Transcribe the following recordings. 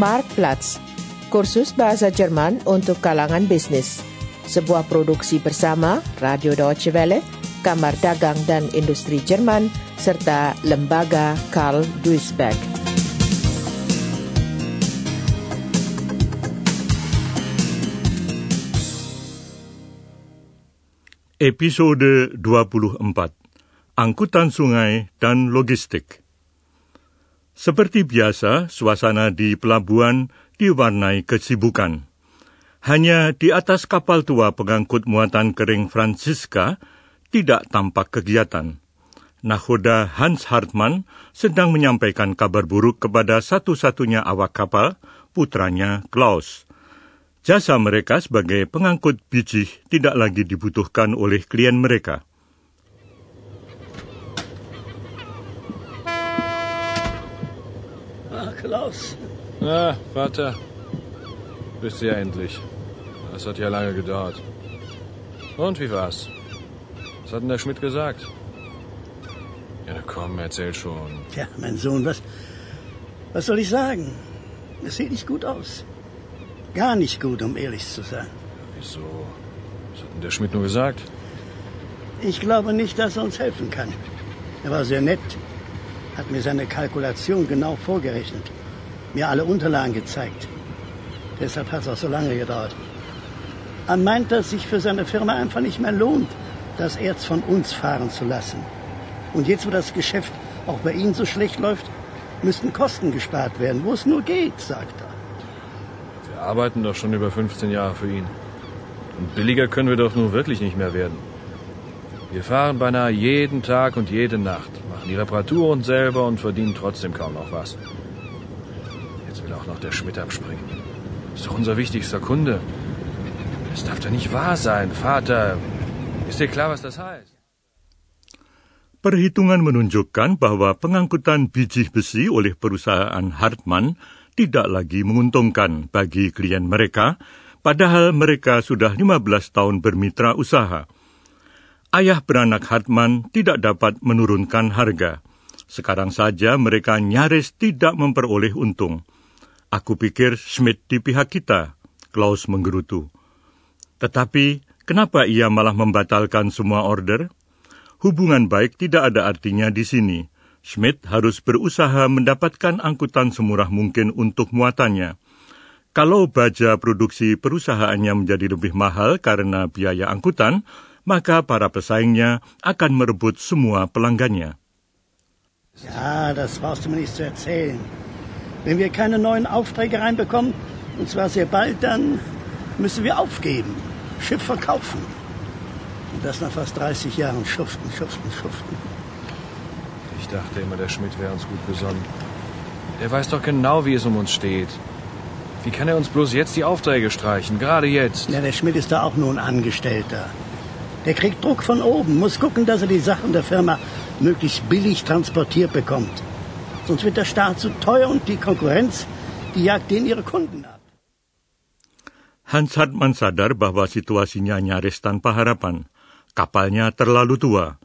Marktplatz, kursus bahasa Jerman untuk kalangan bisnis. Sebuah produksi bersama Radio Deutsche Welle, Kamar Dagang dan Industri Jerman, serta Lembaga Karl Duisberg. Episode 24 Angkutan Sungai dan Logistik Seperti biasa, suasana di pelabuhan diwarnai kesibukan. Hanya di atas kapal tua pengangkut muatan kering Francisca tidak tampak kegiatan. Nahoda Hans Hartmann sedang menyampaikan kabar buruk kepada satu-satunya awak kapal, putranya Klaus. Jasa mereka sebagai pengangkut biji tidak lagi dibutuhkan oleh klien mereka. Klaus. Na, Vater. Bist du ja endlich. Das hat ja lange gedauert. Und wie war's? Was hat denn der Schmidt gesagt? Ja, komm, erzähl schon. Tja, mein Sohn, was, was soll ich sagen? Es sieht nicht gut aus. Gar nicht gut, um ehrlich zu sein. Wieso? Was hat denn der Schmidt nur gesagt? Ich glaube nicht, dass er uns helfen kann. Er war sehr nett, hat mir seine Kalkulation genau vorgerechnet, mir alle Unterlagen gezeigt. Deshalb hat es auch so lange gedauert. Er meint, dass sich für seine Firma einfach nicht mehr lohnt, das Erz von uns fahren zu lassen. Und jetzt, wo das Geschäft auch bei Ihnen so schlecht läuft, müssten Kosten gespart werden, wo es nur geht, sagt er. Wir arbeiten doch schon über 15 Jahre für ihn. Und billiger können wir doch nun wirklich nicht mehr werden. Wir fahren beinahe jeden Tag und jede Nacht, machen die Reparaturen selber und verdienen trotzdem kaum noch was. Jetzt will auch noch der Schmidt abspringen. Ist doch unser wichtigster Kunde. Das darf doch nicht wahr sein, Vater. Ist dir klar, was das heißt? Perhitungan menunjukkan bahwa pengangkutan biji besi oleh perusahaan Hartmann tidak lagi menguntungkan bagi klien mereka, padahal mereka sudah 15 tahun bermitra usaha. Ayah beranak Hartmann tidak dapat menurunkan harga. Sekarang saja mereka nyaris tidak memperoleh untung. Aku pikir Schmidt di pihak kita, Klaus menggerutu. Tetapi, kenapa ia malah membatalkan semua order? Hubungan baik tidak ada artinya di sini. Schmidt harus berusaha mendapatkan angkutan semurah mungkin untuk muatannya. Kalau baja produksi perusahaannya menjadi lebih mahal karena biaya angkutan, maka para pesaingnya akan merebut semua pelanggannya. Ja, das brauchst du mir nicht zu erzählen. Wenn wir keine neuen Aufträge reinbekommen, und zwar sehr bald, dann müssen wir aufgeben, Schiff verkaufen. Und das nach fast 30 Jahren schuften, schuften, schuften. Ich dachte immer, der Schmidt wäre uns gut besonnen. Der weiß doch genau, wie es um uns steht. Wie kann er uns bloß jetzt die Aufträge streichen, gerade jetzt? Ja, der Schmidt ist da auch nur ein Angestellter. Der kriegt Druck von oben, muss gucken, dass er die Sachen der Firma möglichst billig transportiert bekommt. Sonst wird der Staat zu teuer und die Konkurrenz, die jagt ihre Kunden ab. Hans Hartmann sadar bahwa situasinya nyaris tanpa harapan. Kapalnya terlalu tua.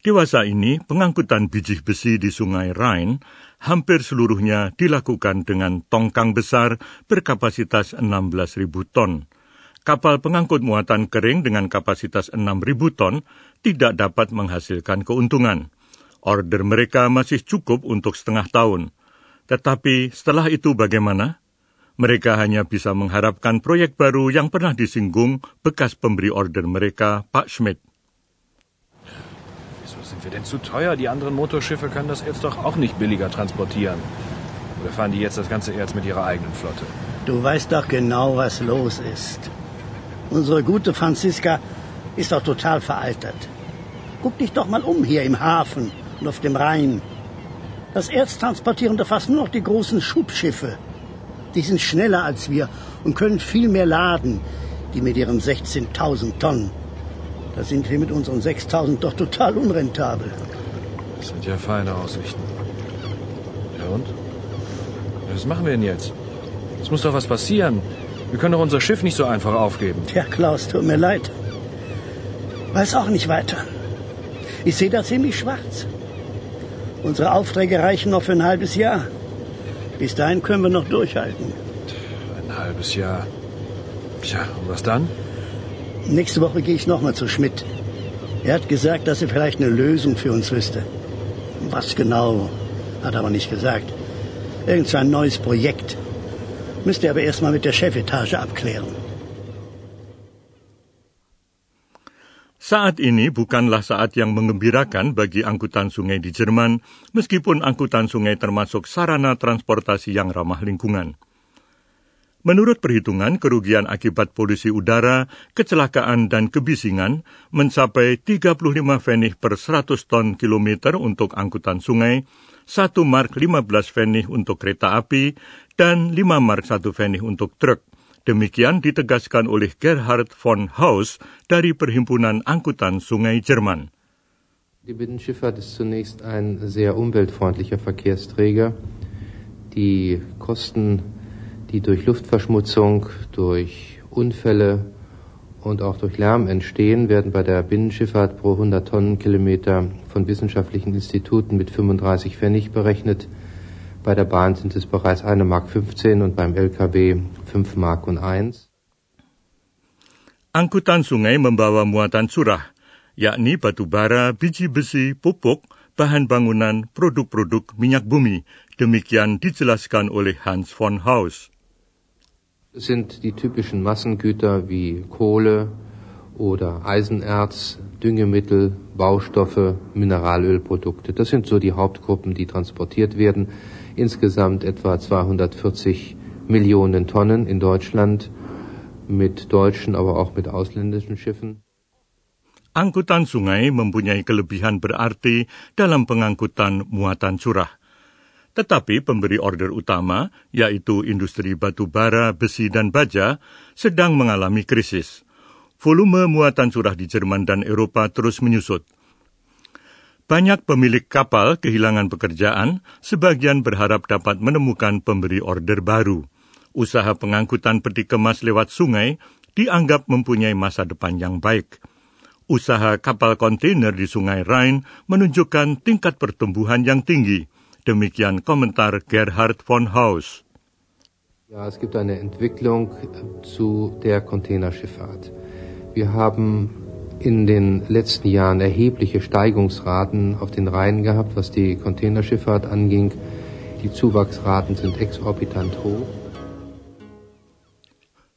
Dewasa ini, pengangkutan biji besi di sungai Rhine hampir seluruhnya dilakukan dengan tongkang besar berkapasitas 16.000 ton. Kapal pengangkut muatan kering dengan kapasitas 6.000 ton tidak dapat menghasilkan keuntungan. Order mereka masih cukup untuk setengah tahun. Tetapi setelah itu bagaimana? Mereka hanya bisa mengharapkan proyek baru yang pernah disinggung bekas pemberi order mereka, Pak Schmidt. Wieso sind wir denn zu teuer? Die anderen Motorschiffe können das Erz doch auch nicht billiger transportieren. Oder fahren die jetzt das ganze Erz mit ihrer eigenen Flotte? Du weißt doch genau, was los ist. Unsere gute Franziska ist doch total veraltert. Guck dich doch mal um hier im Hafen und auf dem Rhein. Das Erz transportieren da fast nur noch die großen Schubschiffe. Die sind schneller als wir und können viel mehr laden, die mit ihren 16.000 Tonnen. Da sind wir mit unseren 6.000 doch total unrentabel. Das sind ja feine Aussichten. Ja und? Was machen wir denn jetzt? Es muss doch was passieren. Wir können doch unser Schiff nicht so einfach aufgeben. Tja, Klaus, tut mir leid. Weiß auch nicht weiter. Ich sehe da ziemlich schwarz. Unsere Aufträge reichen noch für ein halbes Jahr. Bis dahin können wir noch durchhalten. Ein halbes Jahr. Tja, und was dann? Nächste Woche gehe ich nochmal zu Schmidt. Er hat gesagt, dass er vielleicht eine Lösung für uns wüsste. Was genau, hat er aber nicht gesagt. Irgend so ein neues Projekt. Müsste er aber erstmal mit der Chefetage abklären. Saat ini bukanlah saat yang mengembirakan bagi angkutan sungai di Jerman, meskipun angkutan sungai termasuk sarana transportasi yang ramah lingkungan. Menurut perhitungan, kerugian akibat polusi udara, kecelakaan, dan kebisingan mencapai 35 fenih per 100 ton kilometer untuk angkutan sungai, 1 mark 15 fenih untuk kereta api, dan 5 mark 1 fenih untuk truk. Demikian ditegaskan oleh Gerhard von Haus dari Perhimpunan Angkutan Sungai Jerman. Die Binnenschifffahrt ist zunächst ein sehr umweltfreundlicher Verkehrsträger. Die Kosten, die durch Luftverschmutzung, durch Unfälle und auch durch Lärm entstehen, werden bei der Binnenschifffahrt pro 100 Tonnenkilometer von wissenschaftlichen Instituten mit 35 Pfennig berechnet. Bei der Bahn sind es bereits 1 Mark 15 und beim LKW 5 Mark und 1. Angkutan sungai membawa muatan curah, yakni batu bara, biji besi, pupuk, bahan bangunan, produk-produk minyak bumi. Demikian dijelaskan oleh Hans von Haus. Es sind die typischen Massengüter wie Kohle oder Eisenerz, Düngemittel, Baustoffe, Mineralölprodukte. Das sind so die Hauptgruppen, die transportiert werden insgesamt etwa 240 Millionen Tonnen in Deutschland mit deutschen, aber auch mit ausländischen Schiffen. Angkutan sungai mempunyai kelebihan berarti dalam pengangkutan muatan curah. Tetapi pemberi order utama, yaitu industri batu bara, besi, dan baja, sedang mengalami krisis. Volume muatan curah di Jerman dan Eropa terus menyusut. Banyak pemilik kapal kehilangan pekerjaan, sebagian berharap dapat menemukan pemberi order baru. Usaha pengangkutan peti kemas lewat sungai dianggap mempunyai masa depan yang baik. Usaha kapal kontainer di sungai Rhine menunjukkan tingkat pertumbuhan yang tinggi. Demikian komentar Gerhard von Haus. Ja, es gibt eine Entwicklung zu der Containerschifffahrt. Wir haben in den letzten Jahren erhebliche Steigungsraten auf den Rhein gehabt, was die Containerschifffahrt anging. Die Zuwachsraten sind exorbitant hoch.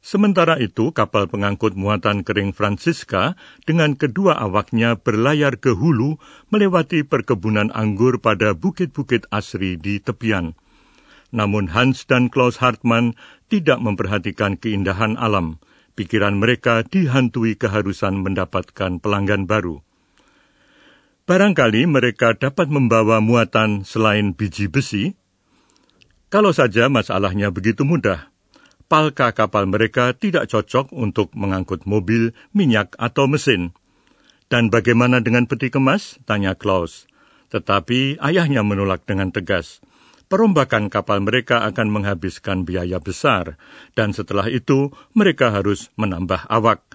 Sementara itu, kapal pengangkut muatan kering Francisca dengan kedua awaknya berlayar ke hulu melewati perkebunan anggur pada bukit-bukit asri di tepian. Namun Hans dan Klaus Hartmann tidak memperhatikan keindahan alam pikiran mereka dihantui keharusan mendapatkan pelanggan baru. Barangkali mereka dapat membawa muatan selain biji besi. Kalau saja masalahnya begitu mudah, palka kapal mereka tidak cocok untuk mengangkut mobil, minyak, atau mesin. Dan bagaimana dengan peti kemas? Tanya Klaus. Tetapi ayahnya menolak dengan tegas perombakan kapal mereka akan menghabiskan biaya besar, dan setelah itu mereka harus menambah awak.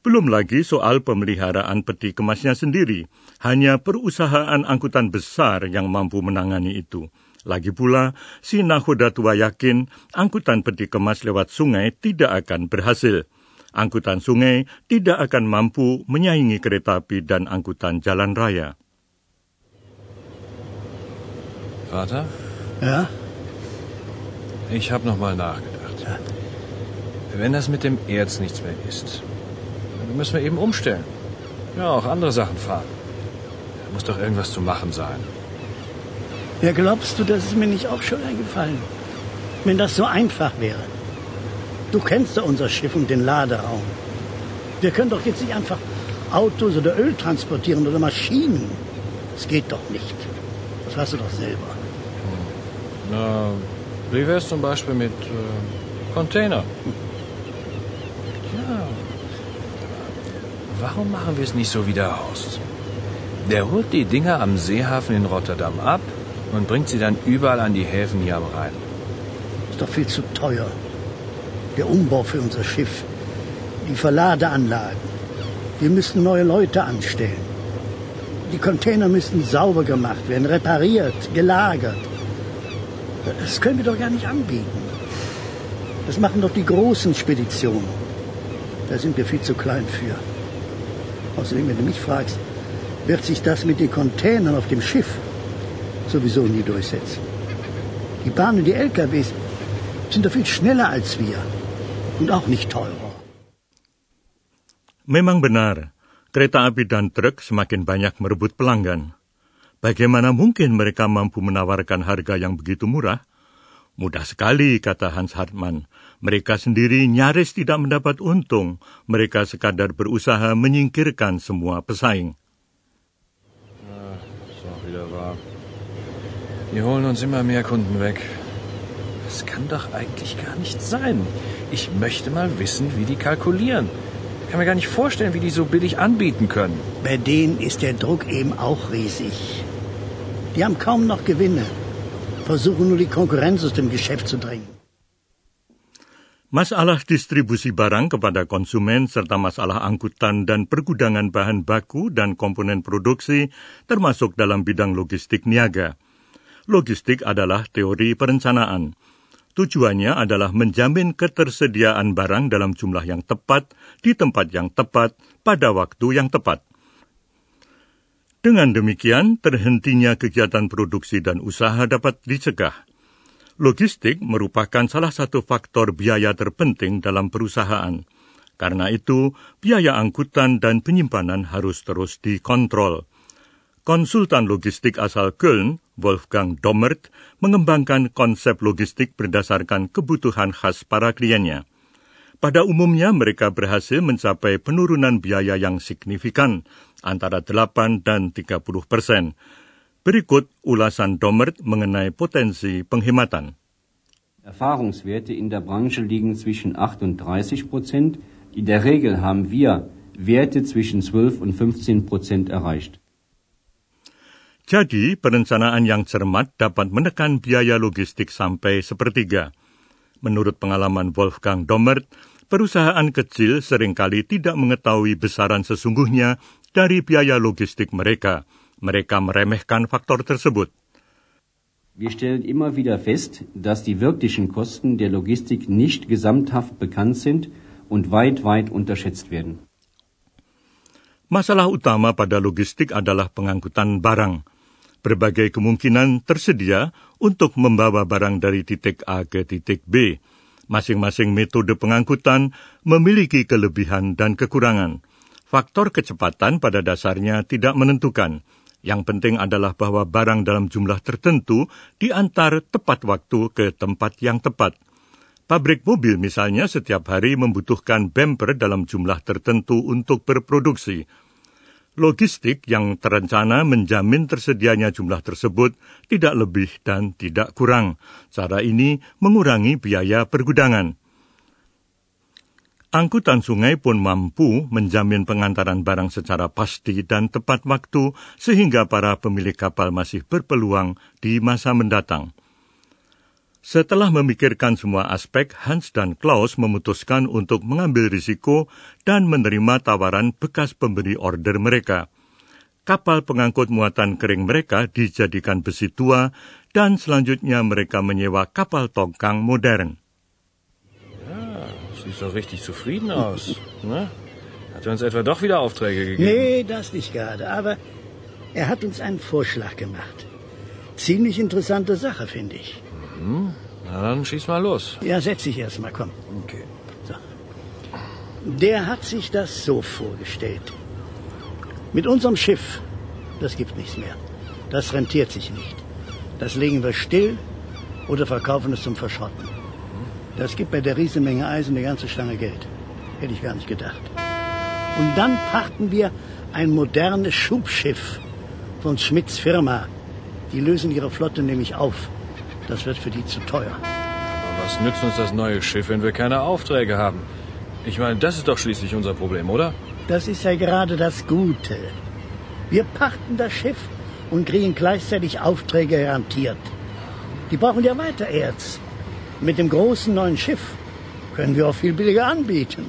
Belum lagi soal pemeliharaan peti kemasnya sendiri, hanya perusahaan angkutan besar yang mampu menangani itu. Lagi pula, si nahoda tua yakin angkutan peti kemas lewat sungai tidak akan berhasil. Angkutan sungai tidak akan mampu menyaingi kereta api dan angkutan jalan raya. Vater? Ja? Ich habe noch mal nachgedacht. Ja. Wenn das mit dem Erz nichts mehr ist, dann müssen wir eben umstellen. Ja, auch andere Sachen fahren. Da muss doch irgendwas zu machen sein. Ja, glaubst du, das ist mir nicht auch schon eingefallen? Wenn das so einfach wäre. Du kennst ja unser Schiff und den Laderaum. Wir können doch jetzt nicht einfach Autos oder Öl transportieren oder Maschinen. Das geht doch nicht. Das weißt du doch selber. Na, wie wär's zum Beispiel mit äh, Container? Ja. Warum machen wir es nicht so wie der Horst? Der holt die Dinger am Seehafen in Rotterdam ab und bringt sie dann überall an die Häfen hier am Rhein. Ist doch viel zu teuer. Der Umbau für unser Schiff, die Verladeanlagen. Wir müssen neue Leute anstellen. Die Container müssen sauber gemacht werden, repariert, gelagert. Das können wir doch gar nicht anbieten. Das machen doch die großen Speditionen. Da sind wir viel zu klein für. Außerdem, wenn du mich fragst, wird sich das mit den Containern auf dem Schiff sowieso nie durchsetzen. Die Bahnen und die LKWs sind doch viel schneller als wir und auch nicht teurer. Memang benar, kereta api dan truk semakin banyak merebut pelanggan. Bagaimana mungkin mereka mampu menawarkan harga yang begitu murah? Mudah sekali, kata Hans Hartmann. Mereka sendiri nyaris tidak mendapat untung. Mereka sekadar berusaha menyingkirkan semua pesaing. Wahr. Die holen uns immer mehr Kunden weg. Das kann doch eigentlich gar nicht sein. Ich möchte mal wissen, wie die kalkulieren. Ich kann mir gar nicht vorstellen, wie die so billig anbieten können. Bei denen ist der Druck eben auch riesig. Die haben kaum noch Gewinne, versuchen nur die Konkurrenz aus dem Geschäft zu drängen. Masalah distribusi barang kepada konsumen serta masalah angkutan dan pergudangan bahan baku dan komponen produksi termasuk dalam bidang logistik niaga. Logistik adalah teori perencanaan. Tujuannya adalah menjamin ketersediaan barang dalam jumlah yang tepat, di tempat yang tepat, pada waktu yang tepat. Dengan demikian, terhentinya kegiatan produksi dan usaha dapat dicegah. Logistik merupakan salah satu faktor biaya terpenting dalam perusahaan. Karena itu, biaya angkutan dan penyimpanan harus terus dikontrol. Konsultan logistik asal Köln, Wolfgang Dommert, mengembangkan konsep logistik berdasarkan kebutuhan khas para kliennya. Pada umumnya mereka berhasil mencapai penurunan biaya yang signifikan, antara 8 dan 30 persen. Berikut ulasan Domert mengenai potensi penghematan. Erfahrungswerte in der Branche liegen zwischen 8 und 30 Prozent. In der Regel haben wir Werte zwischen 12 und 15 Prozent erreicht. Jadi, perencanaan yang cermat dapat menekan biaya logistik sampai sepertiga. Menurut pengalaman Wolfgang Domert, perusahaan kecil sering kali tidak mengetahui besaran sesungguhnya dari biaya logistik mereka. Mereka meremehkan faktor tersebut. Wir stellen immer wieder fest, dass die wirklichen Kosten der Logistik nicht gesamthaft bekannt sind und weit, weit unterschätzt werden. Masalah utama pada logistik adalah pengangkutan barang. Berbagai kemungkinan tersedia untuk membawa barang dari titik A ke titik B. Masing-masing metode pengangkutan memiliki kelebihan dan kekurangan. Faktor kecepatan pada dasarnya tidak menentukan. Yang penting adalah bahwa barang dalam jumlah tertentu diantar tepat waktu ke tempat yang tepat. Pabrik mobil misalnya setiap hari membutuhkan bumper dalam jumlah tertentu untuk berproduksi logistik yang terencana menjamin tersedianya jumlah tersebut tidak lebih dan tidak kurang. Cara ini mengurangi biaya pergudangan. Angkutan sungai pun mampu menjamin pengantaran barang secara pasti dan tepat waktu sehingga para pemilik kapal masih berpeluang di masa mendatang. Setelah memikirkan semua aspek, Hans dan Klaus memutuskan untuk mengambil risiko dan menerima tawaran bekas pemberi order mereka. Kapal pengangkut muatan kering mereka dijadikan besi tua dan selanjutnya mereka menyewa kapal tongkang modern. Ja, sieht doch richtig zufrieden aus. Ne? Hat er uns etwa doch wieder Aufträge gegeben? Nee, das nicht gerade. Aber er hat uns einen Vorschlag gemacht. Ziemlich interessante Sache, finde ich. Hm? Na dann schieß mal los. Ja, setz dich erst mal, komm. Okay. So. Der hat sich das so vorgestellt. Mit unserem Schiff, das gibt nichts mehr. Das rentiert sich nicht. Das legen wir still oder verkaufen es zum Verschrotten. Das gibt bei der Riesenmenge Eisen eine ganze Stange Geld. Hätte ich gar nicht gedacht. Und dann pachten wir ein modernes Schubschiff von Schmidts Firma. Die lösen ihre Flotte nämlich auf. Das wird für die zu teuer. Aber was nützt uns das neue Schiff, wenn wir keine Aufträge haben? Ich meine, das ist doch schließlich unser Problem, oder? Das ist ja gerade das Gute. Wir pachten das Schiff und kriegen gleichzeitig Aufträge garantiert. Die brauchen ja weiter Erz. Mit dem großen neuen Schiff können wir auch viel billiger anbieten.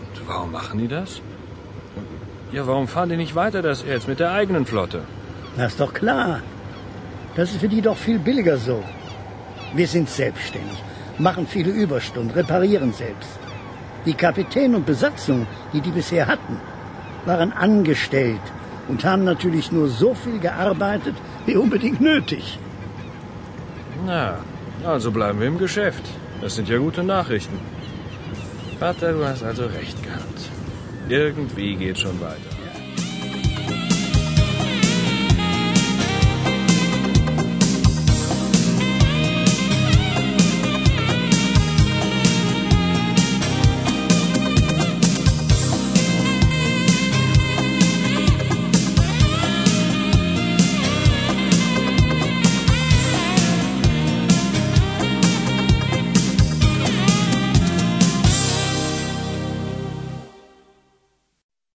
Und warum machen die das? Ja, warum fahren die nicht weiter das Erz mit der eigenen Flotte? Das ist doch klar. Das ist für die doch viel billiger so. Wir sind selbstständig, machen viele Überstunden, reparieren selbst. Die Kapitän und Besatzung, die die bisher hatten, waren angestellt und haben natürlich nur so viel gearbeitet, wie unbedingt nötig. Na, also bleiben wir im Geschäft. Das sind ja gute Nachrichten. Vater, du hast also recht gehabt. Irgendwie geht schon weiter.